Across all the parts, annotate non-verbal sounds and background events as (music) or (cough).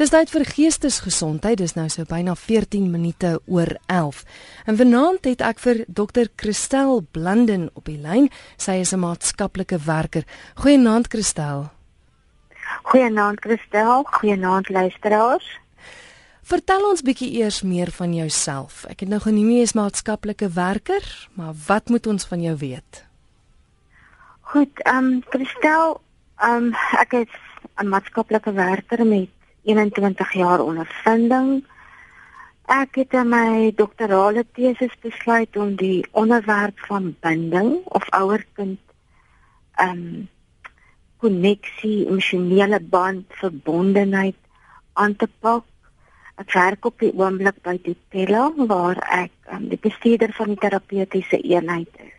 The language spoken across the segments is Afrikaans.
Dis tyd vir geestesgesondheid. Dis nou so byna 14 minute oor 11. En vanaand het ek vir Dr. Christel Blanden op die lyn. Sy is 'n maatskaplike werker. Goeienaand Christel. Goeienaand Christel. Goeienaand luisteraars. Vertel ons bietjie eers meer van jouself. Ek het nou genoem jy is maatskaplike werker, maar wat moet ons van jou weet? Goed, ehm um, Christel, ehm um, ek is 'n maatskaplike werker met 21 jaar ondervinding. Ek het in my doktorale tesis besluit om die onderwerp van binding of ouer-kind ehm um, koneksie, emosionele band, verbondenheid aan te pak. Ek werk op die oomblik by Tutela waar ek um, die bestuurder van die terapeutiese eenheid is.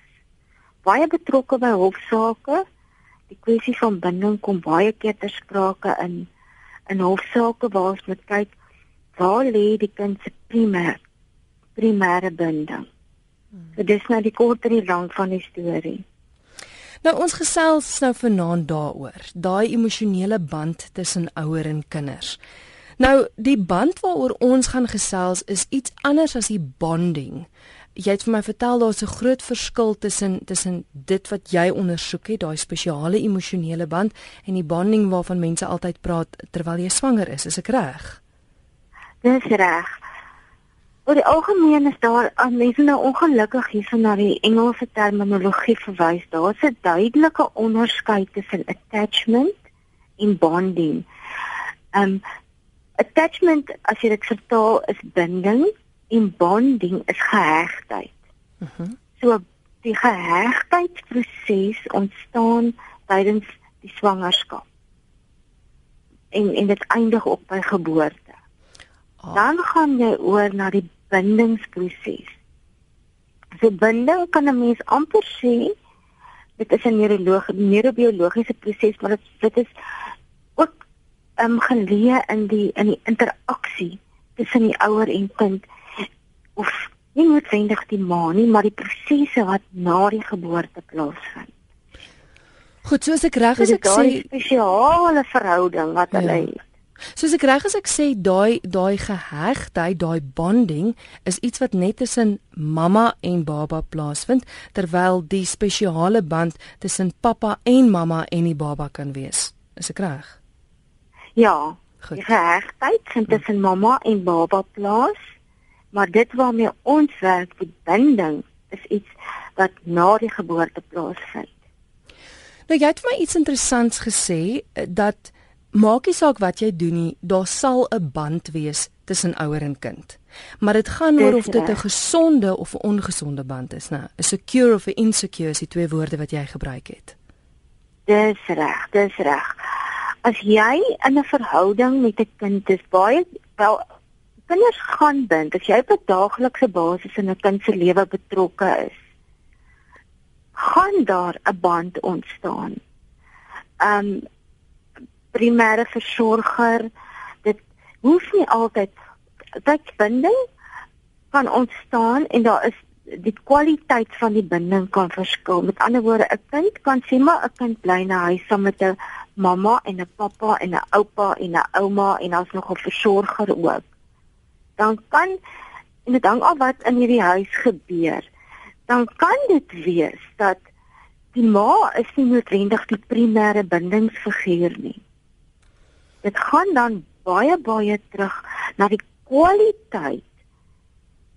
Baie betrokke by hofsaake. Die kwessie van binding kom baie keer ter sprake in in hofsaake waar ons moet kyk waar lê die kind se primêr primêre binding. Hmm. So dis nou die kort en die lank van die storie. Nou ons gesels nou vanaand daaroor, daai emosionele band tussen ouer en kinders. Nou die band waaroor ons gaan gesels is iets anders as die bonding jy het vir my vertel daar's 'n groot verskil tussen tussen dit wat jy ondersoek het, daai spesiale emosionele band en die bonding waarvan mense altyd praat terwyl jy swanger is, is ek reg? Dis reg. Oor die algemeen is daar aan mense nou ongelukkig hierso na die Engelse terminologie verwys. Daar's 'n duidelike onderskeid tussen attachment en bonding. Um attachment as jy dit vertaal is binding en bonding is gehegtheid. Mhm. Uh -huh. So die gehegtheidsproses ontstaan tydens die swangerskap. En en dit eindig op by geboorte. Oh. Dan gaan jy oor na die bindingsproses. So binding kan 'n mens amper sê dit is 'n neurologiese neurobiologiese proses, maar dit dit is ook ehm um, geleë in die in die interaksie tussen die ouer en kind of nie noodwendig die ma nie, maar die prosesse wat na die geboorte plaasvind. Goed, soos ek reg as ek sê, 'n spesiale verhouding wat hulle ja. het. Soos ek reg as ek sê, daai daai gehegtheid, daai bonding is iets wat net tussen mamma en baba plaasvind, terwyl die spesiale band tussen pappa en mamma en die baba kan wees. Is ek reg? Ja. Goed. Die gehegtheid vind tussen mamma en baba plaas maar dit waarmee ons werk, die binding, is iets wat na die geboorte plaasvind. Nou jy het vir my iets interessants gesê eh, dat maak nie saak wat jy doen nie, daar sal 'n band wees tussen ouer en kind. Maar dit gaan oor of dit 'n gesonde of 'n ongesonde band is, nou. 'n Secure of 'n insecure is die twee woorde wat jy gebruik het. Dis reg, dis reg. As jy in 'n verhouding met 'n kind is, baie wel kinders gaan bind, as jy op 'n daaglikse basis in 'n kind se lewe betrokke is, gaan daar 'n band ontstaan. Um primêre versorger, dit hoef nie altyd dat binding kan ontstaan en daar is die kwaliteit van die binding kan verskil. Met ander woorde, 'n kind kan sê maar 'n kind bly na huis saam met 'n mamma en 'n pappa en 'n oupa en 'n ouma en daar's nog 'n versorger ook dan kan en dit hang af wat in hierdie huis gebeur. Dan kan dit wees dat die ma is nie noodwendig die primêre bindingsfiguur nie. Dit gaan dan baie baie terug na die kwaliteit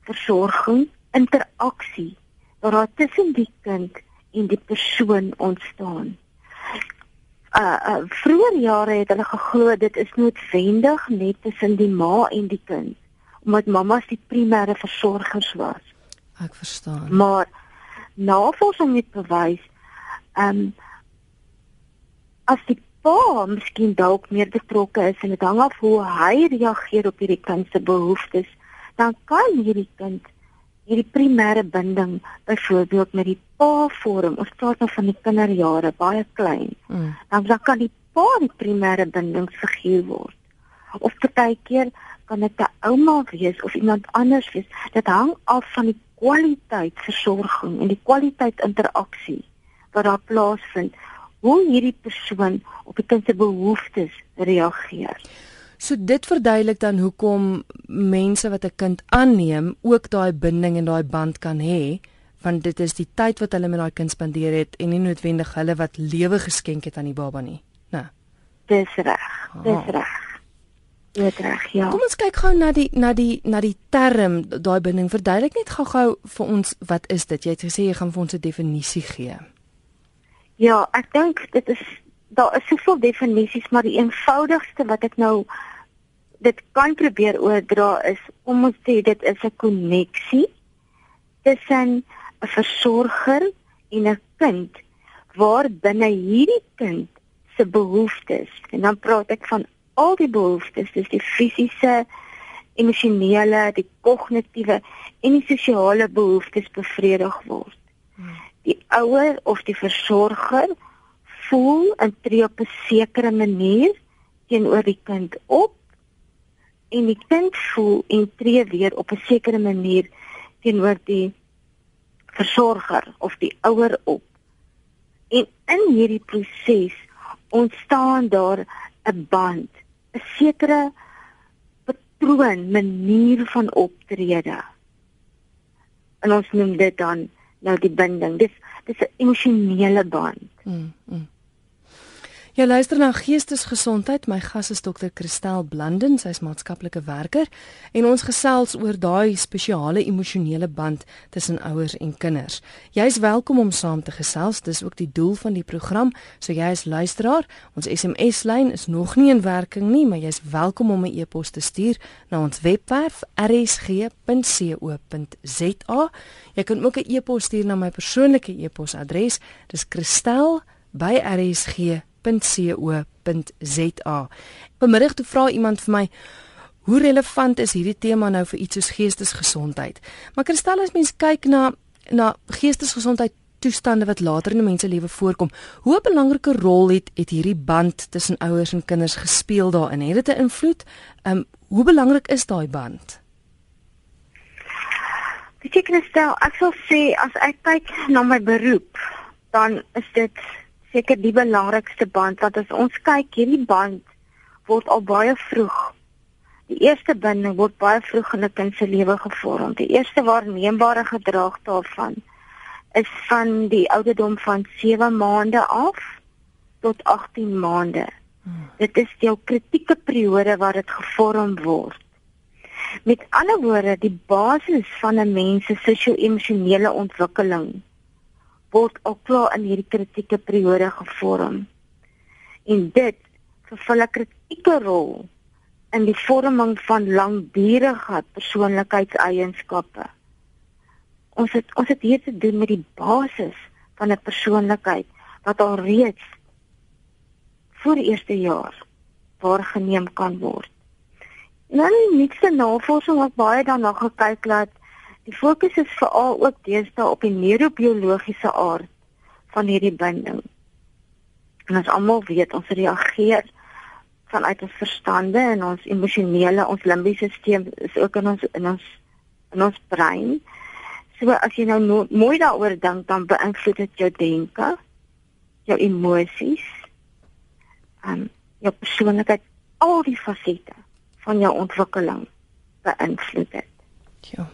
versorging, interaksie wat daar tussen die kind en die persoon ontstaan. Uh, uh vroeër jare het hulle geglo dit is noodwendig net tussen die ma en die kind omdat mammas die primêre versorgers was. Ek verstaan. Maar navorsing het bewys ehm um, as die pa miskien dalk meer betrokke is en dit hang af hoe hy reageer op hierdie kind se behoeftes, dan kan hierdie kind hierdie primêre binding byvoorbeeld met die pa vorm. Ons praat nou van die kinderjare, baie klein. Mm. Dan dan kan die pa die primêre bindingsfiguur word. Of partykeer kan dit 'n ouma wees of iemand anders wees. Dit hang af van die kwaliteit versorging en die kwaliteit interaksie wat daar plaasvind. Hoe hierdie persoon op die kind se behoeftes reageer. So dit verduidelik dan hoekom mense wat 'n kind aanneem ook daai binding en daai band kan hê want dit is die tyd wat hulle met daai kind spandeer het en nie noodwendig hulle wat lewe geskenk het aan die baba nie. Nou. Dis reg. Dis reg. Dit reg, ja. Kom ons kyk gou na die na die na die term daai binding. Verduidelik net gou-gou vir ons wat is dit? Jy het gesê jy gaan vir ons 'n definisie gee. Ja, ek dink dit is daar is soveel definisies, maar die eenvoudigste wat ek nou dit kan probeer oordra is om ons sê dit is 'n koneksie tussen 'n versorger en 'n kind waar binne hierdie kind se behoeftes en dan praat ek van al die behoeftes, dis die fisiese, emosionele, die kognitiewe en die sosiale behoeftes bevredig word. Hmm. Die ouer of die versorger voel en tree op 'n sekere manier teenoor die kind op en die kind voel en tree weer op 'n sekere manier teenoor die versorger of die ouer op. En in hierdie proses ontstaan daar 'n band, 'n sekere patroon, manier van optrede. En ons noem dit dan nou die binding. Dis dis 'n emosionele band. Mm, mm. Jy luister na Geestesgesondheid. My gas is dokter Christel Blanden, sy is maatskaplike werker en ons gesels oor daai spesiale emosionele band tussen ouers en kinders. Jy's welkom om saam te gesels. Dis ook die doel van die program. So jy as luisteraar, ons SMS-lyn is nog nie in werking nie, maar jy's welkom om 'n e-pos te stuur na ons webwerf rsg.co.za. Jy kan ook 'n e-pos stuur na my persoonlike e-posadres. Dis kristel@rsg.co.za www.rsg.co.za. Vanmiddag toe vra iemand vir my hoe relevant is hierdie tema nou vir iets soos geestesgesondheid. Maar kristal as mens kyk na na geestesgesondheid toestande wat later in 'n mens se lewe voorkom, hoe 'n belangrike rol het het hierdie band tussen ouers en kinders gespeel daarin? Het dit 'n invloed? Ehm um, hoe belangrik is daai band? Ek sê kristal, ek sal sê as ek kyk na my beroep, dan is dit seker die belangrikste band want as ons kyk hierdie band word al baie vroeg die eerste binding word baie vroeg in 'n kind se lewe gevorm. Die eerste waarneembare gedrag daarvan is van die ouderdom van 7 maande af tot 18 maande. Hmm. dit is jou kritieke periode waar dit gevorm word. Met ander woorde die basis van 'n mens se sosio-emosionele ontwikkeling word al klaar in hierdie kritieke periode gevorm. En dit vervul 'n kritieke rol in die vorming van langdurige persoonlikheidseienskappe. Ons het ons het hier te doen met die basis van 'n persoonlikheid wat al reeds voor die eerste jaar waargeneem kan word. Nou nie net se navorsing wat baie daarna gekyk het Die fokus is veral ook deesdae op die neurobiologiese aard van hierdie binding. En ons almal weet ons reageer vanuit ons verstande en ons emosionele, ons limbiese stelsel is ook in ons in ons in ons brein. So as jy nou no, mooi daaroor dink, dan beïnvloed dit jou denke, jou emosies, en jou persoonlikheid, al die fasette van jou ontwikkeling beïnvloed dit. Ja.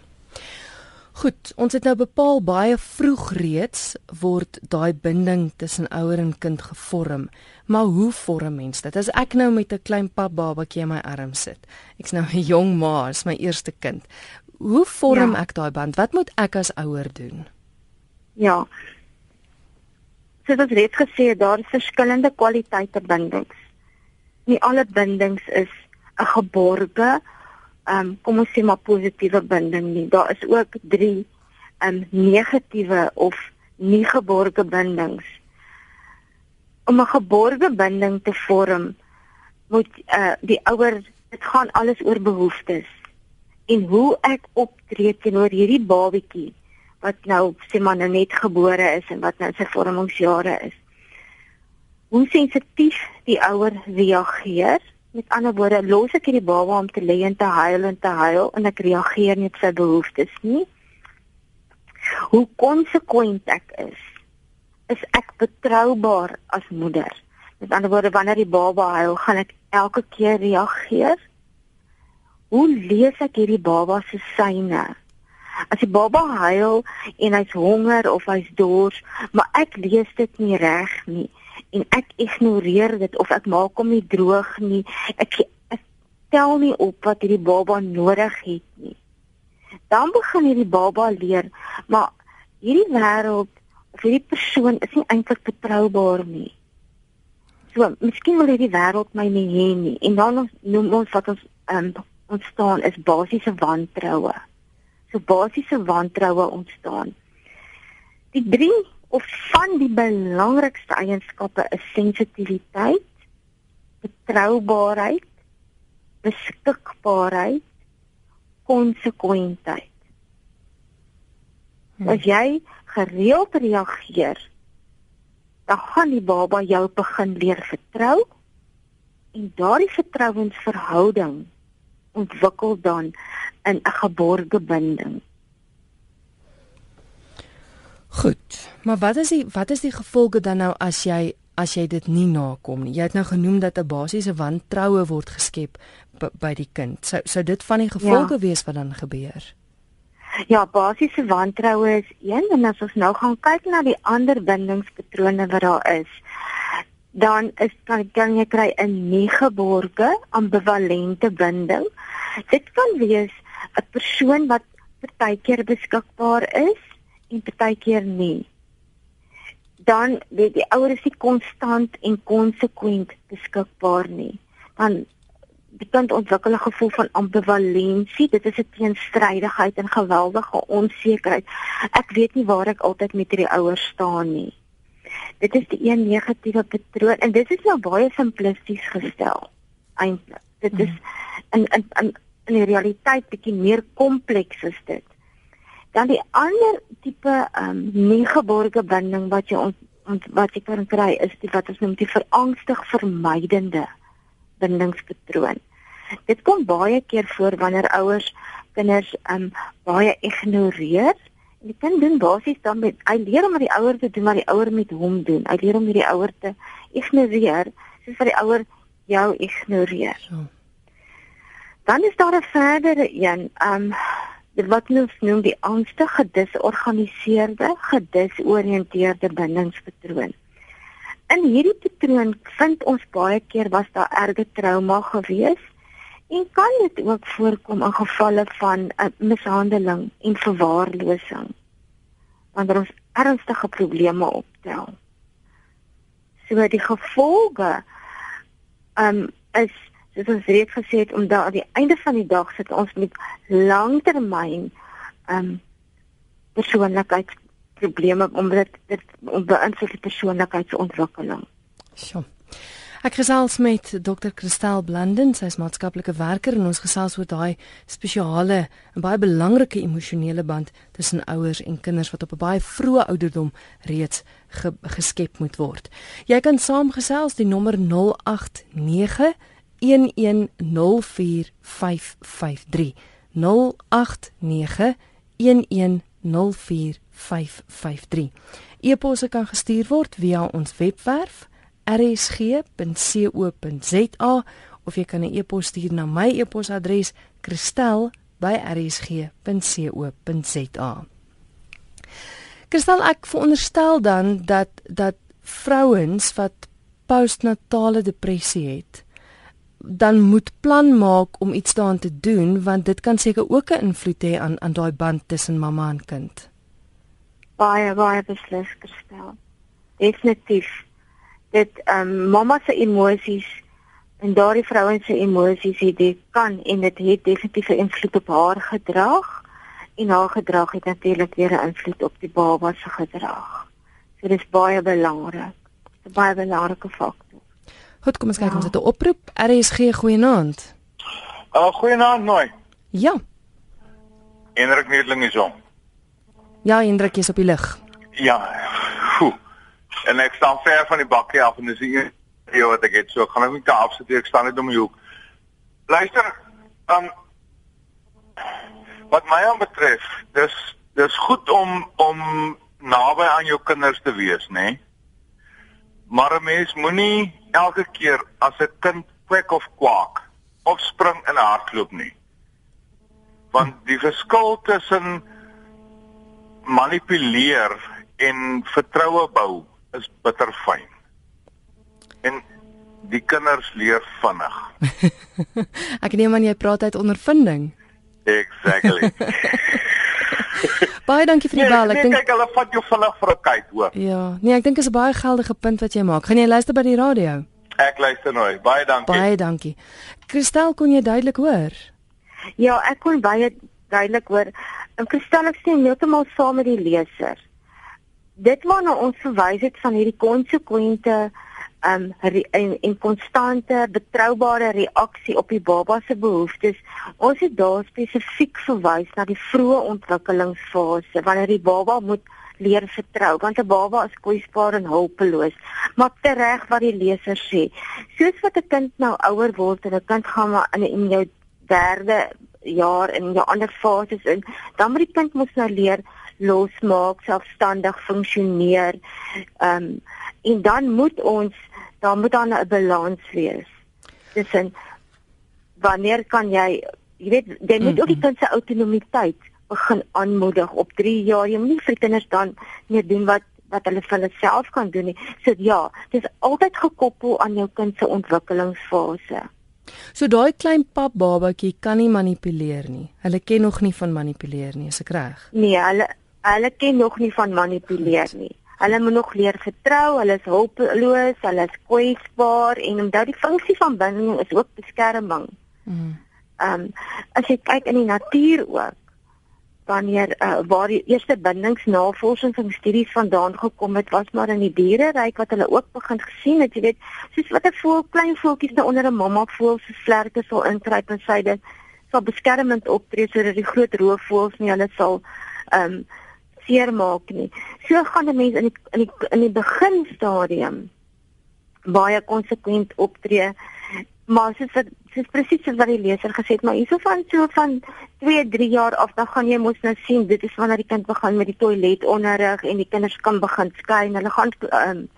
Goed, ons het nou bepaal baie vroeg reeds word daai binding tussen ouer en kind gevorm. Maar hoe vorm mens dit? As ek nou met 'n klein pap babatjie in my arm sit. Ek's nou 'n jong ma, is my eerste kind. Hoe vorm ja. ek daai band? Wat moet ek as ouer doen? Ja. Soos ons reeds gesê het, daar is verskillende kwaliteite bindings. Nie alle bindings is 'n geborge um, kom ons sê maar positiewe binding nie. Daar is ook 3 um negatiewe of nie geborge bindings. Om 'n geborge binding te vorm, moet uh die ouer dit gaan alles oor behoeftes en hoe ek optree teenoor hierdie babatjie wat nou sê maar nou net gebore is en wat nou sy vormingsjare is. Hoe sensitief die ouer reageer Met ander woorde, los ek hierdie baba om te lê en te huil en te huil en ek reageer nie op sy behoeftes nie. Hoe konsekwent ek is, is ek betroubaar as moeder Met ander woorde, wanneer die baba huil, gaan ek elke keer reageer. Hoe lees ek hierdie baba se syne? As die baba huil en hy's honger of hy's dors, maar ek lees dit nie reg nie en ek ignoreer dit of ek maak hom nie droog nie. Ek, ek tel nie op wat hierdie baba nodig het nie. Dan begin hierdie baba leer, maar hierdie wêreld of hierdie persoon is nie eintlik betroubaar nie. So, miskien wil hierdie wêreld my nie hê nie. En dan noem ons wat ons um, ontstaan is basiese wantroue. So basiese wantroue ontstaan. Die drie of van die belangrikste eienskappe is sensitiwiteit, betroubaarheid, beskikbaarheid, konsekwentheid. Hmm. As jy gereeld reageer, dan gaan die baba jou begin leer vertrou en daardie vertrouensverhouding ontwikkel dan in 'n geborgde binding. Goed. Maar wat is die wat is die gevolge dan nou as jy as jy dit nie nakom nie? Jy het nou genoem dat 'n basiese wantroue word geskep by die kind. Sou sou dit van die gevolge ja. wees wat dan gebeur? Ja, basiese wantroue is een en as ons nou gaan kyk na die ander bindingspatrone wat daar is, dan is kan, kan jy kry 'n nie geborge ambivalente binding. Dit kan wees 'n persoon wat partykeer beskikbaar is en partykeer nie. Dan weet die ouers is konstant en konsekwent beskikbaar nie. Dan die kind ontwikkel 'n gevoel van ambivalensie. Dit is 'n teenstrydigheid en geweldige onsekerheid. Ek weet nie waar ek altyd met hierdie ouers staan nie. Dit is die een negatiewe patroon en dit is nou baie simplisties gestel. Eintlik. Dit is in in in in die realiteit bietjie meer kompleks is dit. Dan die ander tipe ehm um, negatiewe binding wat jy ont, wat jy kan kry is die wat ons noem die verangstig vermydende bindingspatroon. Dit kom baie keer voor wanneer ouers kinders um baie ignoreer. En die kind doen basies dan met hy leer om met die ouer te doen wat die ouer met hom doen. Hy leer om hierdie ouer te ignoreer soos wat die ouer jou ignoreer. So. Dan is daar 'n verdere een um dit wat ons noem die angstige gedisorganiseerde gedisoriënteerde bindingspatroon. In hierdie patroon vind ons baie keer was daar erge trauma gewees En kan dit ook voorkom in gevalle van uh, mishandeling en verwaarlosing wanneer ons ernstige probleme optel. So die gevolge um is soos ons reeds gesê het om daar aan die einde van die dag sit ons met langtermyn um persoonlikheidsprobleme omdat dit beïnvloed die persoonlikheidsontwikkeling. Sjoe. Ek gesels met Dr. Christel Blanden, sy is maatskaplike werker en ons gesels oor daai spesiale en baie belangrike emosionele band tussen ouers en kinders wat op 'n baie vroeë ouderdom reeds ge geskep moet word. Jy kan saamgesels die nommer 089 1104553 089 1104553 E-posse kan gestuur word via ons webwerf rsg.co.za of jy kan 'n e-pos stuur na my e-posadres kristel@rsg.co.za. Kristel, ek veronderstel dan dat dat vrouens wat postnatale depressie het, dan moet plan maak om iets daaraan te doen want dit kan seker ook 'n invloed hê aan aan daai band tussen mamma en kind. Baie baie beslis gestel. Definitief dit ehm um, mamma se emosies en daardie vrouens se emosies dit kan en dit het definitief 'n invloed op haar gedrag en haar gedrag het natuurlik weer 'n invloed op die baba se gedrag. So dis baie belangrik. 'n Baie belangrike faktor. Goed, kom ons kyk ja. ons het 'n oproep. RSG goeienaand. Ah, uh, goeienaand nooi. Ja. Hendrik Neerling is om. Ja, Hendrik is op die lig. Ja. Goed en ek staan ver van die bakkie af en dis die een wat ek het so ek gaan ek net afsit ek staan net om die hoek luister um, wat my aan betref dis dis goed om om naby aan jou kinders te wees nê nee? Maar 'n mens moenie elke keer as 'n kind kwek of kwak of spring in 'n hardloop nie. Want die verskil tussen manipuleer en vertroue bou is bitter fyn. En die kinders leer vinnig. (laughs) Ek neem aan jy praat uit ondervinding. Exactly. (laughs) (laughs) baie dankie vir die nee, bel. Ek nee, dink kyk hulle vat jou vinnig vir 'n kyk, hoor. Ja, nee, ek dink dit is 'n baie geldige punt wat jy maak. Gaan jy luister by die radio? Ek luister nooit. Baie dankie. Baie dankie. Christel, kon jy duidelik hoor? Ja, ek kon baie duidelik hoor. En Christel ek sê heeltemal saam met die leser. Dit waarna ons verwys het van hierdie konsekwente um en en konstante betroubare reaksie op die baba se behoeftes. Ons het daar spesifiek verwys na die vroeë ontwikkelingsfase wanneer die baba moet leer vertrou want 'n baba is kwesbaar en hulpeloos. Maar tereg wat die leser sê, soos wat 'n kind nou ouer word en 'n kind gaan maar in in jou derde jaar in jou ander fases in, dan moet die kind mos nou leer losmaak, selfstandig funksioneer. Um en dan moet ons daar moet dan 'n balans wees. Tussen wanneer kan jy, jy weet, jy moet mm -hmm. ook die kind se autonomiteit begin aanmoedig op 3 jaar. Jy moenie vir kinders dan meer doen wat wat hulle vir hulle self kan doen nie. So ja, dit is altyd gekoppel aan jou kind se ontwikkelingsfase. So daai klein pap babatjie kan nie manipuleer nie. Hulle ken nog nie van manipuleer nie, is ek reg? Nee, hulle hulle ken nog nie van manipuleer nie. Hulle moet nog leer vertrou, hulle is hulpeloos, hulle is kwesbaar en omdat die funksie van binding is ook beskerming. Mm. Ehm um, as jy kyk in die natuur ook wanneer uh, waar die eerste bindingsnavorsing en studies vandaan gekom het was maar in die diereryk wat hulle ook begin gesien het jy weet soos wat 'n voël klein voeltjies nou onder 'n mamma voël se vlerke sal inkruip en sy dit sal beskermend optree sodat die groot roofvoëls nie hulle sal ehm um, seermaak nie. So gaan 'n mens in die in die in die beginstadium baie konsekwent optree. Maar soos wat soos presies soos wat die leser gesê het, maar hierso van so van 2, 3 jaar af dan gaan jy mos nou sien dit is wanneer die kind begin met die toilet onderrig en die kinders kan begin skei en hulle gaan ehm um,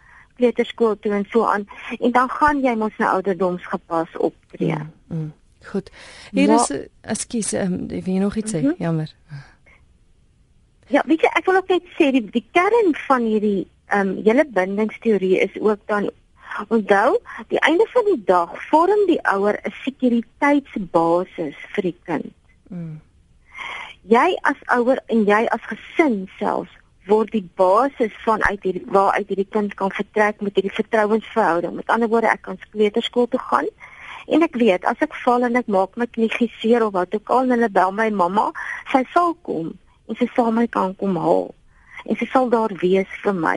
kleuterskool toe en so aan en dan gaan jy mos nou ouderdoms gepas optree. Mm, mm, goed. Hier maar, is ekskuus, ehm um, ek wil nog iets sê. Mm -hmm. Jammer. Ja, weet jy, ek wil ook net sê die die kern van hierdie ehm um, hele bindingsteorie is ook dan onthou, die einde van die dag vorm die ouer 'n sekuriteitsbasis vir die kind. Mm. Jy as ouer en jy as gesin selfs word die basis van uit hierdie waaruit hierdie kind kan vertrek met hierdie vertrouensverhouding. Met ander woorde, ek kan kleuterskool toe gaan en ek weet as ek val en ek maak my knie geseer of wat ook al en hulle bel my mamma, sy sal kom en sy sal my kan kom haal en sy sal daar wees vir my.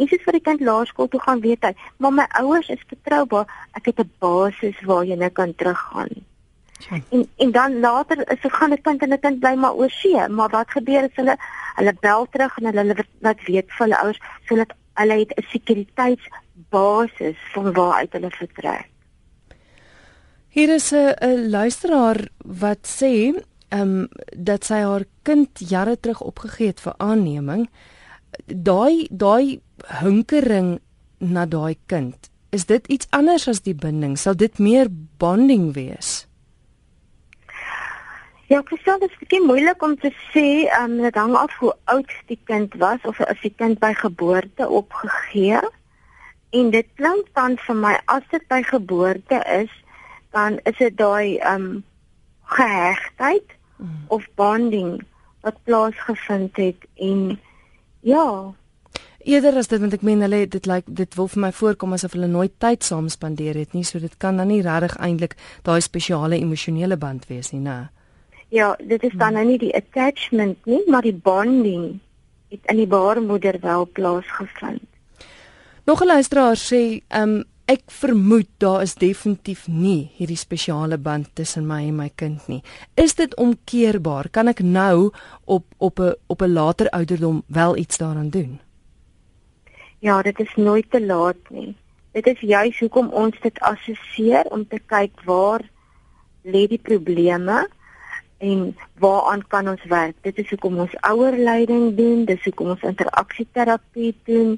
En soos vir die kind laerskool toe gaan weet hy, maar my ouers is betroubaar. Ek het 'n basis waar jy nou kan teruggaan. En en dan later is dit gaan 'n kind en 'n kind bly maar oor see, maar wat gebeur as hulle hulle bel terug en hulle laat weet vir hulle ouers sodat hulle het 'n sekuriteitsbasis van waar uit hulle vertrek. Hier is 'n luisteraar wat sê um, dat sy haar kind jare terug opgegee het vir aanneming. Daai daai hinkering na daai kind, is dit iets anders as die binding? Sal dit meer bonding wees? Ja, ek sê dit is baie moeilik om te sê, ehm um, dit hang af hoe oud die kind was of as die kind by geboorte opgegee. En dit klink dan vir my as dit by geboorte is, dan is dit daai ehm um, gehegtheid of bonding wat plaasgevind het en ja. Eerder as dit want ek meen hulle dit lyk like, dit wil vir my voorkom asof hulle nooit tyd saam spandeer het nie so dit kan dan nie regtig eintlik daai spesiale emosionele band wees nie nê ja dit is dan nou nie die attachment nie maar die bonding het in die baarmoeder wel plaasgevind. Nog 'n luisteraar sê um Ek vermoed daar is definitief nie hierdie spesiale band tussen my en my kind nie. Is dit omkeerbaar? Kan ek nou op op 'n op 'n later ouderdom wel iets daaraan doen? Ja, dit is nooit te laat nie. Dit is juis hoekom ons dit assesseer om te kyk waar lê die probleme en waaraan kan ons werk? Dit is hoekom ons ouerleiding doen, dis hoekom ons interaksieterapie doen.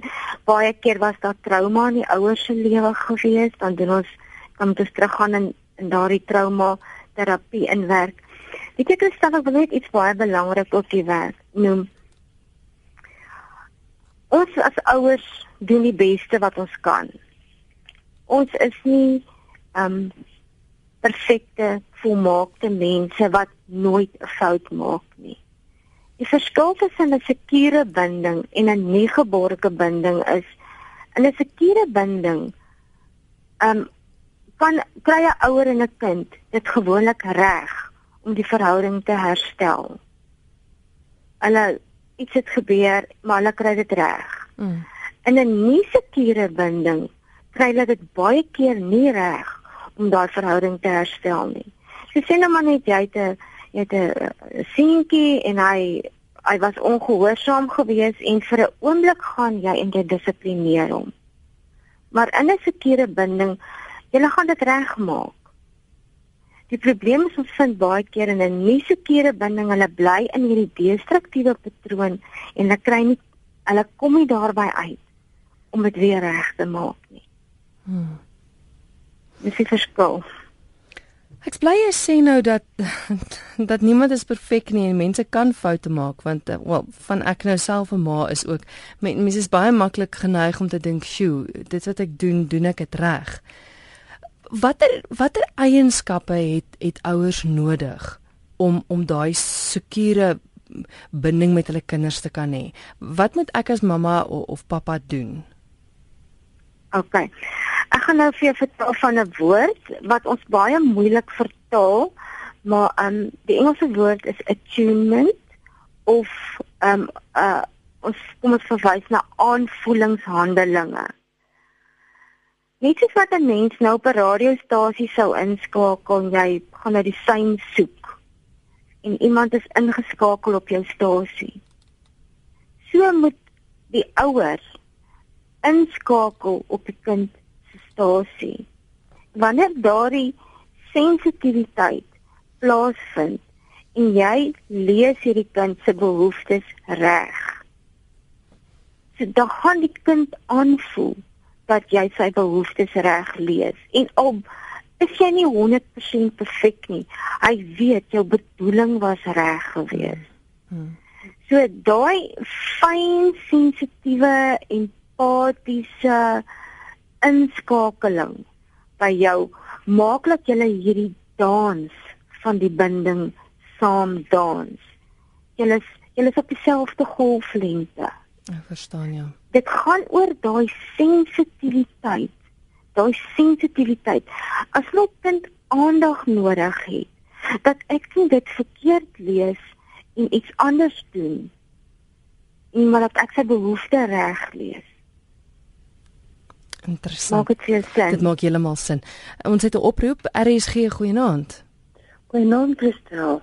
Baie keer was daar trauma in die ouers se lewe gewees, dan doen ons dan moet ons teruggaan in, in daardie trauma terapie inwerk. Weet jy Christel, ek wil net iets baie belangrik op die werk noem. Ons as ouers doen die beste wat ons kan. Ons is nie um perfekte, volmaakte mense wat nooit 'n fout maak nie. Die verskil tussen 'n sekure binding en 'n nie geborgde binding is in 'n sekure binding um kan kry 'n ouer en 'n kind dit gewoonlik reg om die verhouding te herstel. Hulle iets het gebeur, maar hulle kry dit reg. Mm. In 'n nie sekure binding kry hulle dit baie keer nie reg om daai verhouding te herstel nie. So sê nou maar net jy het 'n jy het 'n seentjie en hy hy was ongehoorsaam geweest en vir 'n oomblik gaan jy en jy dissiplineer hom. Maar in 'n sekure binding, jy gaan dit regmaak. Die probleem is ons vind baie keer in 'n nie sekere binding, hulle bly in hierdie destruktiewe patroon en hulle kry nie hulle kom nie daarby uit om dit weer reg te maak nie. Hmm. Dis die verskil. Ek bly jy sê nou dat (laughs) dat niemand is perfek nie en mense kan foute maak want eh, wel van ek nou self 'n ma is ook mense is baie maklik geneig om te dink, "Sjoe, dit wat ek doen, doen ek dit reg." watter watter eienskappe het het ouers nodig om om daai sekure binding met hulle kinders te kan hê? Wat moet ek as mamma of, of pappa doen? OK. Ek gaan nou vir jou vertel van 'n woord wat ons baie moeilik vertaal, maar um die Engelse woord is attunement of um uh ons kom ons verwys na aanvoelingshandelinge. Net soos wat 'n mens nou op 'n radiostasie sou inskakel jy gaan na die sein soek en iemand is ingeskakel op jou stasie. So moet die ouers inskakel op die kind se stasie. Wanneer daardie sensitiwiteit plaasvind en jy lees hierdie kind se behoeftes reg. So dan gaan die kind aanvoel dat jy sy behoeftes reg lees en al is jy nie 100% perfek nie hy weet jou bedoeling was reg geweest hmm. so daai fyn sensitiewe empatiese inskakeling by jou maak dat jy hierdie dans van die binding saam dans jy is jy is op dieselfde golflengte ek verstaan jou dit gaan oor daai sensitiwiteit. Daai sensitiwiteit. As my kind aandag nodig het, dat ek nie dit verkeerd lees en iets anders doen. En maar dat ek sy behoeftes reg lees. Interessant. Maak dit, dit maak heeltemal sin. Ons het 'n oproep. RSG goeienaand. Goeienaand, Christel.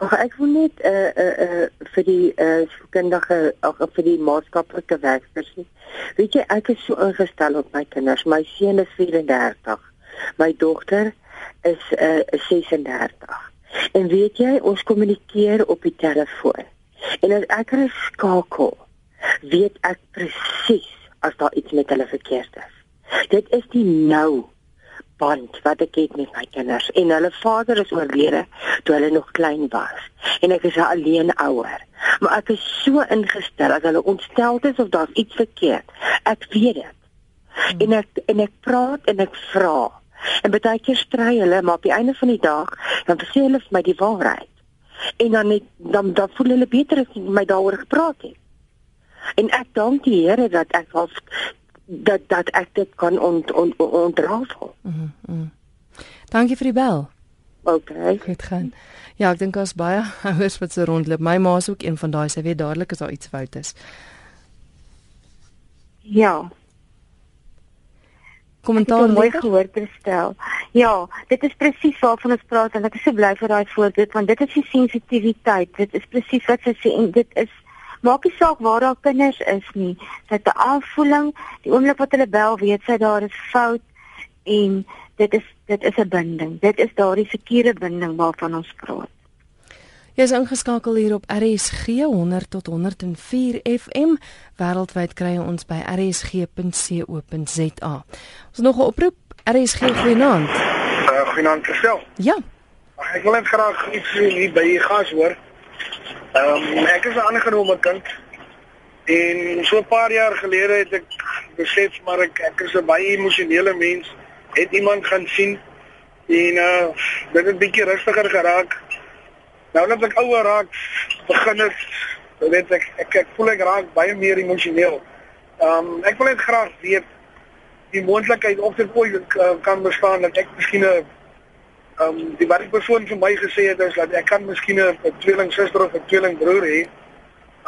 Ag ek wil net eh uh, eh uh, uh, vir die eh uh, kundige ag vir die maatskaplike werkers. Weet jy ek is so ingestel op my kinders. My seun is 34. My dogter is eh uh, 36. En weet jy ons kommunikeer op die telefoon. En as ek hulle skakel, weet ek presies as daar iets met hulle verkeerd is. Dit is die nou band wat ek het met my kinders. En hulle vader is oorlede toe hulle nog klein was. En ek is 'n alleen ouer. Maar ek is so ingestel as hulle ontstel is of daar's iets verkeerd. Ek weet dit. Hmm. en ek en ek praat en ek vra. En baie keer stry hulle maar op die einde van die dag dan sê hulle vir my die waarheid. En dan net dan dan voel hulle beter as my daaroor gepraat het. En ek dank die Here dat ek al dat dat ek dit kan ont, ont, ontrafel. Mm -hmm. Dankie vir die bel. OK. Goed gaan. Ja, ek dink as baie (laughs) ouers wat so rondloop. My ma is ook een van daai, sy weet dadelik as daar iets fout is. Ja. Kommentaar mooi gehoor stel. Ja, dit is presies waarvan ons praat en ek is so bly vir daai voorbeeld want dit is die sensitiwiteit. Dit is presies wat sy sê en dit is maak nie saak waar daar kinders is nie. Sy het 'n aanvoeling, die oomblik wat hulle bel, weet sy daar is fout en dit is dit is 'n binding. Dit is daardie sekure binding waarvan ons praat. Jy is ingeskakel hier op RSG 100 tot 104 FM. Wêreldwyd kry jy ons by rsg.co.za. Ons nog 'n oproep. RSG goeienaand. Uh, goeienaand gestel. Ja. Ek wil net graag iets hier by u gas hoor. Ehm um, ek is 'n aangenome kind. En so 'n paar jaar gelede het ek besef maar ek ek is 'n baie emosionele mens. Het iemand gaan sien en uh dit het 'n bietjie rustiger geraak Nou net ek ouer raak, begin ek weet ek ek ek voel ek raak baie meer emosioneel. Ehm um, ek wil net graag weet die moontlikheid of dit ooit kan bestaan dat ek miskien 'n ehm um, die baie persoon vir my gesê het is dat ek kan miskien 'n tweeling suster of 'n tweeling broer hê.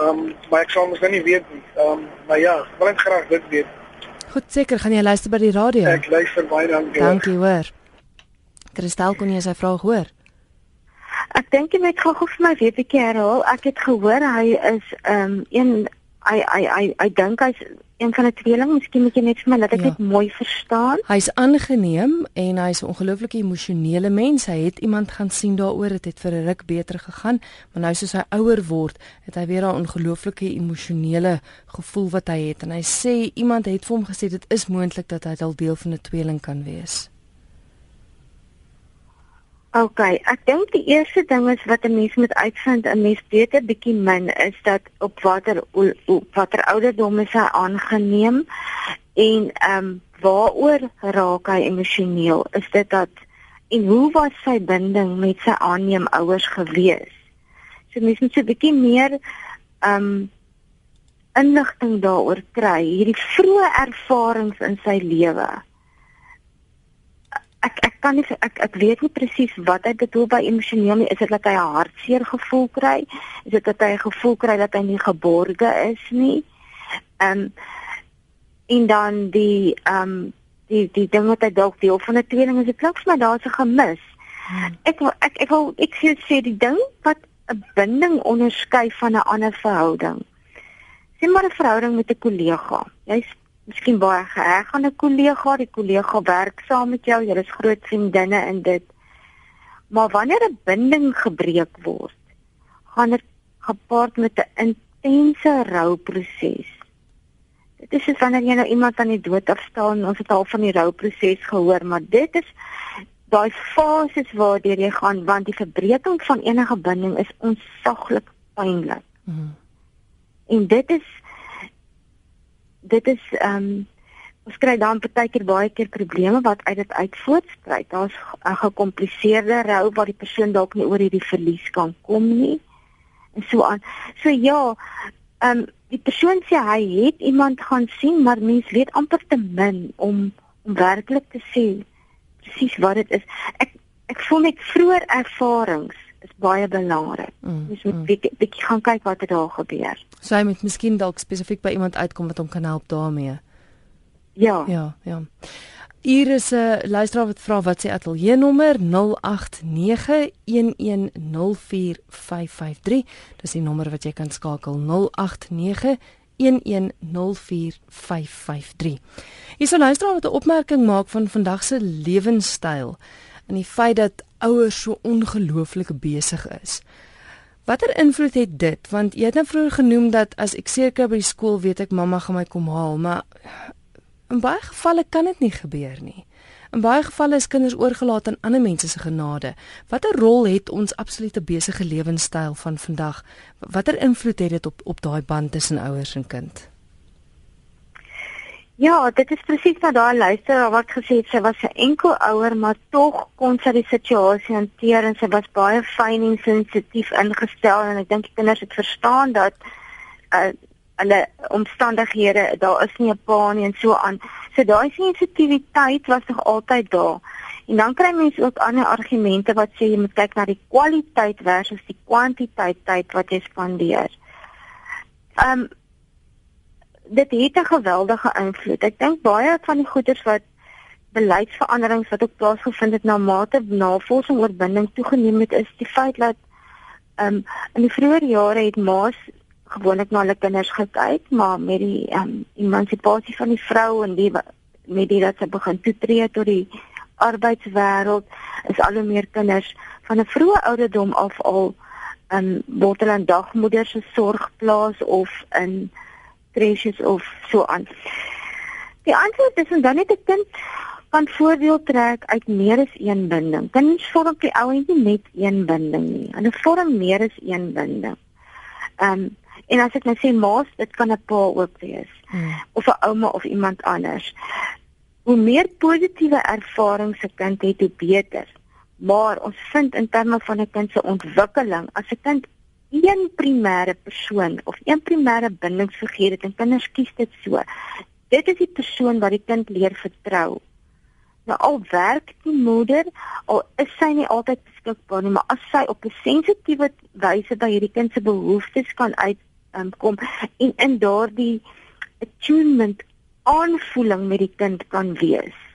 Ehm um, maar ek sou mos nou nie weet nie. Ehm um, maar ja, ek wil net graag dit weet. Goed seker, gaan jy luister by die radio? Ek luister baie dankie. Dankie hoor. Kristal kon jy sy vraag hoor? Ek dink jy moet gou vir my weer 'n bietjie herhaal. Ek het gehoor hy is ehm um, een hy hy hy hy dink hy's een van die tweeling. Miskien moet jy net vir my laat ek ja. dit mooi verstaan. Hy's aangeneem en hy's 'n ongelooflike emosionele mens. Hy het iemand gaan sien daaroor, dit het vir 'n ruk beter gegaan, maar nou soos hy ouer word, het hy weer daai ongelooflike emosionele gevoel wat hy het en hy sê iemand het vir hom gesê dit is moontlik dat hy al deel van 'n tweeling kan wees. OK, ek dink die eerste ding is wat 'n mens moet uitvind, 'n mens weet 'n bietjie min is dat op watter watter ouderdom is hy aangeneem en ehm um, waaroor raak hy emosioneel? Is dit dat en hoe was sy binding met sy aanneemouers gewees? So mens moet so 'n bietjie meer ehm um, inligting daaroor kry, hierdie vroeë ervarings in sy lewe ek ek kan nie ek ek weet nie presies wat hy bedoel by emosioneel nie. Is dit dat hy 'n hartseer gevoel kry? Is dit dat hy 'n gevoel kry dat hy nie geborge is nie? Ehm um, en dan die ehm um, die die ding wat hy dalk deel van 'n tweeling is, dit klink vir my daar's 'n gemis. Hmm. Ek ek ek wil ek sê sê die ding wat 'n binding onderskei van 'n ander verhouding. Sien maar 'n verhouding met 'n kollega. Jy's miskien baie geheg aan 'n kollega, die kollega werk saam met jou, julle is groot vriendinne in dit. Maar wanneer 'n binding gebreek word, gaan dit gepaard met 'n intense rouproses. Dit is wanneer jy nou iemand aan die dood afstaan, ons het al van die rouproses gehoor, maar dit is daai fases waardeur jy gaan want die verbreeking van enige binding is onsaglik pynlik. Mm. En dit is dit is ehm um, ons kry dan partykeer baie keer probleme wat uit dit uit voortspruit. Daar's 'n gekompliseerde rou waar die persoon dalk nie oor hierdie verlies kan kom nie. En so aan. So ja, ehm um, die persoon sê hy het iemand gaan sien, maar mens weet amper te min om om werklik te sê presies wat dit is. Ek ek voel net vroeër ervarings is baie belangrik. Mm, Ons moet mm. bietjie bietjie gaan kyk wat er daar gebeur. So hy moet miskien dalk spesifiek by iemand uitkom wat hom kan help daarmee. Ja. Ja, ja. Hier is 'n uh, luisteraar wat vra wat sy ateljee nommer 0891104553. Dis die nommer wat jy kan skakel 0891104553. Hier is 'n luisteraar wat 'n opmerking maak van vandag se lewenstyl en die feit dat ouers so ongelooflik besig is. Watter invloed het dit? Want jy het nou vroeër genoem dat as ek seker by die skool weet ek mamma gaan my kom haal, maar in baie gevalle kan dit nie gebeur nie. In baie gevalle is kinders oorgelaat aan ander mense se genade. Watter rol het ons absolute besige lewenstyl van vandag? Watter invloed het dit op op daai band tussen ouers en kind? Ja, dit is presies wat daai luisteraar wat gesê het sy was 'n enkel ouer, maar tog kon sy die situasie hanteer en sy was baie fyn en sensitief ingestel en ek dink die kinders het verstaan dat uh hulle omstandighede daar is nie 'n pa nie en so aan. So daai sensitiwiteit was nog altyd daar. En dan kry mense ook ander argumente wat sê jy moet kyk na die kwaliteit versus die kwantiteit tyd wat jy spandeer. Um dit het 'n geweldige invloed. Ek dink baie van die goeders wat beleidsveranderings wat ook plaasgevind het na mate navorsing oor binding toegeneem het, is die feit dat ehm um, in die vroeë jare het ma's gewoonlik na hulle kinders gekyk, maar met die ehm um, emansipasie van die vrou en die met die dat sy begin toetree tot die arbeidswêreld, is al hoe meer kinders van 'n vroeë ouderdom af al um word hulle aan dagmoeders se sorgplaas of in creches of so aan. Die antwoord is dan net 'n kind kan voordeel trek uit meer as een binding. Kinders vorm op die ou en nie net een binding nie. Hulle vorm meer as een binding. Um en as ek nou sê maas, dit kan 'n pa ook wees. Hmm. Of 'n ouma of iemand anders. Hoe meer positiewe ervarings 'n kind het, hoe beter. Maar ons vind in terme van 'n kind se ontwikkeling, as 'n kind een primêre persoon of een primêre bindingsfiguur het en kinders kies dit so. Dit is die persoon wat die kind leer vertrou. Nou al werk die moeder, al is sy nie altyd beskikbaar nie, maar as sy op 'n sensitiewe wyse by hierdie kind se behoeftes kan uit um, kom en in daardie attunement aanvoeling met die kind kan wees.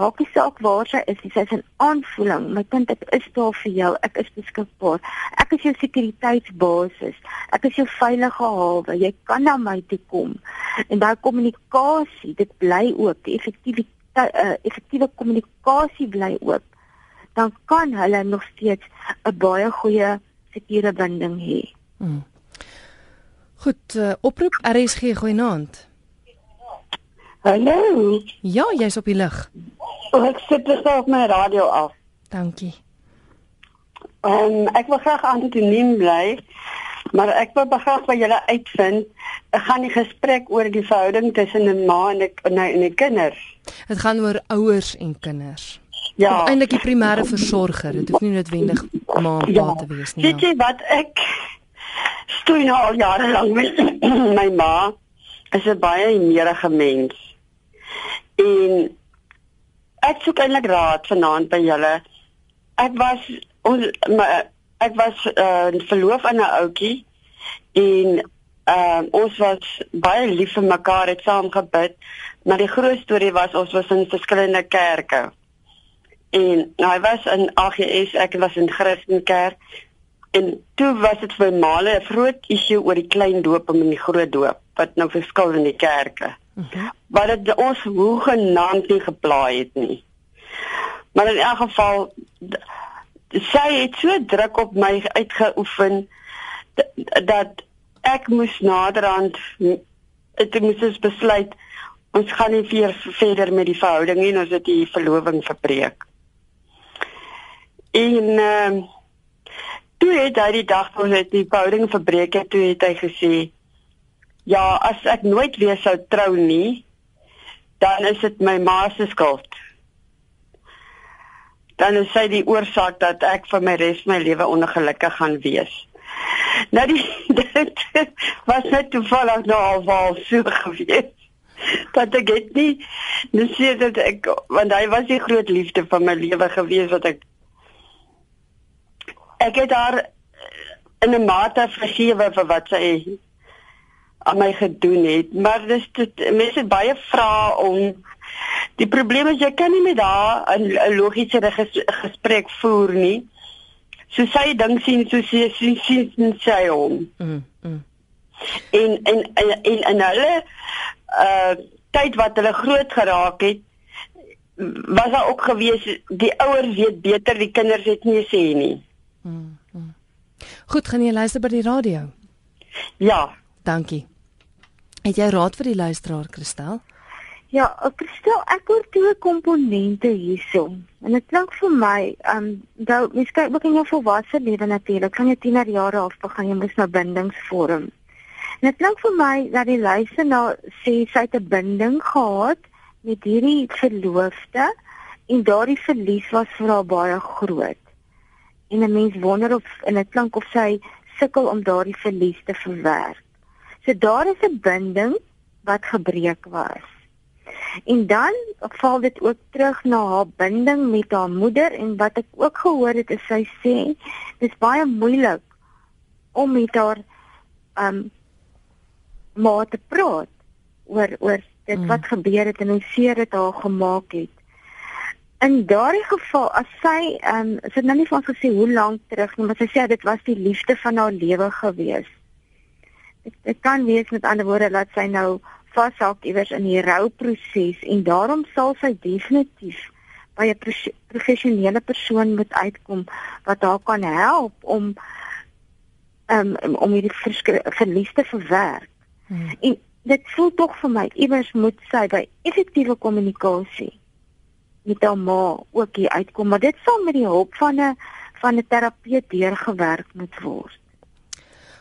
Maak nie saak waar sy is, sy is 'n aanvoeling. My kind, ek is daar vir jou. Ek is beskikbaar. Ek is jou sekuriteitsbasis. Ek is jou veilige hawe. Jy kan na my toe kom. En daai kommunikasie, dit bly ook die effektiewe uh, effektiewe kommunikasie bly ook. Dan kan hulle nog steeds 'n baie goeie sekure binding hê. Hmm. Goed, uh, oproep RSG goeienaand. Hallo. Ja, jy's op die lug. Oh, ek sit net op my radio af. Dankie. Ehm um, ek wil graag anoniem bly, maar ek wil graag by julle uitvind, ek gaan die gesprek oor die verhouding tussen 'n ma en 'n en 'n kinders. Dit gaan oor ouers en kinders. Ja. Eintlik die primêre versorger, dit hoef nie noodwendig ma en pa ja. te wees nie. Weet jy wat ek stoei nou al jare lank met (clears throat) my ma is 'n baie nederige mens. En ek soek eintlik raad vanaand by julle. Ek was ons my, ek was uh, verloof aan 'n ouetjie en uh, ons was baie lief vir mekaar, het saam gebid. Maar die groot storie was ons was in verskillende kerke. En hy was in AGS, ek was in Christenkerk. En toe was dit vir my male 'n groot issue oor die klein doop en die groot doop wat nou verskil in die kerke. Okay. Wat dit ons hoegenaamd nie geplaai het nie. Maar in elk geval sy het so druk op my uitgeoefen dat ek moes naderhand ek moes dus besluit ons gaan nie weer verder met die verhouding nie ons het die verloving verbreek. En ehm uh, toe het hy die dag toe het die verhouding verbreek het toe het hy gesê Ja, as ek nooit weer sou trou nie, dan is dit my ma se skuld. Dan is sy die oorsaak dat ek vir my res my lewe ongelukkig gaan wees. Nou die (laughs) dit was net toevallig nou al wel so gewees. Dat ek dit nie dis sê dat ek want hy was die groot liefde van my lewe gewees wat ek ek het haar in 'n mate vergewe vir wat sy aan my gedoen het, maar dis dit mense het baie vrae om die probleem is jy kan nie met haar 'n logiese gesprek voer nie. So sy ding sien so sy sien sien sien sy hom. Mm. mm. En en en en hulle uh tyd wat hulle groot geraak het was daar ook gewees die ouers weet beter die kinders het nie sê nie. Mm, mm. Goed, gaan jy luister by die radio? Ja. Dankie. Het jy raad vir die luisteraar, Christel? Ja, Christel, ek hoor twee komponente hierso. En dit klink vir my, ehm, um, nou mens kyk ook in jou volwasse lewe natuurlik, van jou tienerjare af begin jy mos nou bindings vorm. En dit klink vir my dat die luisteraar sê sy het 'n binding gehad met hierdie verloofde en daardie verlies was vir haar baie groot. En 'n mens wonder of en dit klink of sy sukkel om daardie verlies te verwerk. So daar is 'n binding wat gebreek was. En dan val dit ook terug na haar binding met haar moeder en wat ek ook gehoor het is sy sê dis baie moeilik om met haar um maar te praat oor oor dit mm. wat gebeur het en hoe seer dit haar gemaak het. In daardie geval as sy um sy het nou nie van gesê hoe lank terug nie, maar sy sê dit was die liefde van haar lewe gewees dit, dit kan wees met ander woorde dat sy nou vashak iewers in die rouproses en daarom sal sy definitief by 'n professionele persoon moet uitkom wat haar kan help om um, om hierdie verlies te verwerk. Hmm. En dit voel tog vir my iewers moet sy by effektiewe kommunikasie met haar ma ook hier uitkom, maar dit sal met die hulp van 'n van 'n terapeut deurgewerk moet word.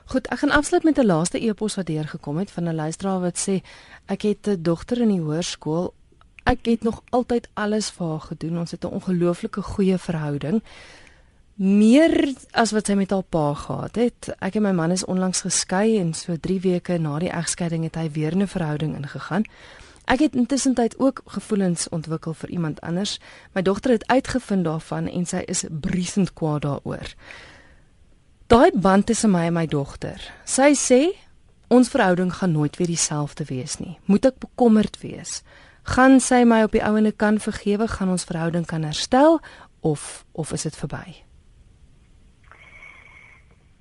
Goed, ek gaan afsluit met 'n laaste e-pos wat deurgekom het van 'n luisteraar wat sê ek het 'n dogter in die hoërskool. Ek het nog altyd alles vir haar gedoen. Ons het 'n ongelooflike goeie verhouding. Meer as wat sy met haar pa gehad het. Ek en my man is onlangs geskei en so 3 weke na die egskeiding het hy weer 'n verhouding ingegaan. Ek het intussen tyd ook gevoelens ontwikkel vir iemand anders. My dogter het uitgevind daarvan en sy is briesend kwaad daaroor. Daai band tussen my en my dogter. Sy sê ons verhouding gaan nooit weer dieselfde wees nie. Moet ek bekommerd wees? Gaan sy my op die ouene kan vergewe? Gaan ons verhouding kan herstel of of is dit verby?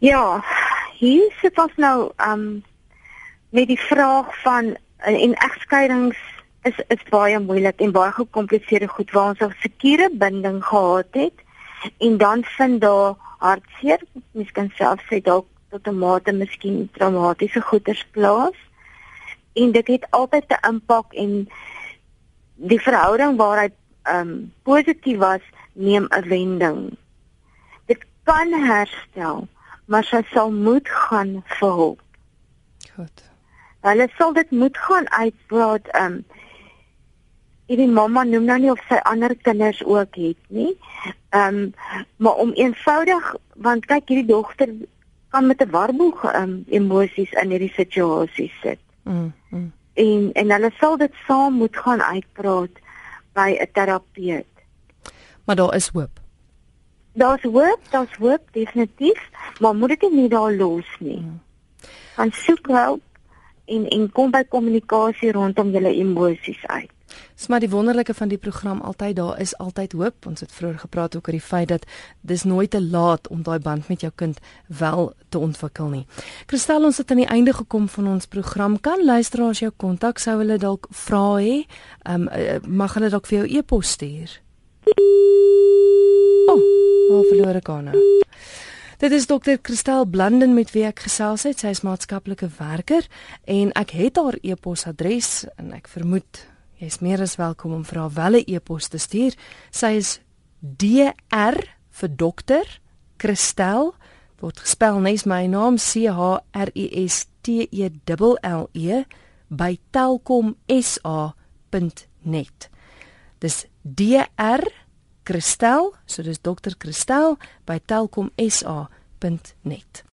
Ja, hier sit ons nou um met die vraag van en, en egskeidings is is baie moeilik en baie gekompliseerde goed waar ons 'n sekere binding gehad het en dan vind daar hartseer, miskien selfs sê dalk tot 'n mate miskien traumatiese goeters plaas en dit het altyd 'n impak en die verhouding waar hy um positief was neem 'n wending. Dit kan herstel, maar sy sal moet gaan vir hulp. Goed. Hulle sal dit moet gaan uitpraat. Um die mamma noem nou nie of sy ander kinders ook het nie. Um maar om eenvoudig want kyk hierdie dogter kan met 'n warboel um emosies in hierdie situasie sit. Mm, mm. En en hulle sal dit saam moet gaan uitpraat by 'n terapeut. Maar daar is hoop. Daar's hoop, daar's hoop definitief, maar moet dit nie daar los nie. Mm. Want soek hulp en en kom by kommunikasie rondom julle emosies uit. Dis maar die wonderlike van die program altyd daar is altyd hoop. Ons het vroeër gepraat ook oor die feit dat dis nooit te laat om daai band met jou kind wel te ontwikkel nie. Kristel, ons het aan die einde gekom van ons program. Kan luisteraars jou kontak sou hulle dalk vra hê? Ehm um, mag hulle dalk vir jou e-pos stuur? Oh, oh verloor ek aan nou. Dit is dokter Christel Blanden met wie ek gesels het. Sy is maatskaplike werker en ek het haar e-posadres en ek vermoed jy is meer as welkom om vir haar wel 'n e-pos te stuur. Sy is DR vir dokter Christel word gespel nes my naam C H R I S T E L L E by telkomsa.net. Dis DR Christel, so dis dokter Christel by telkomsa.net.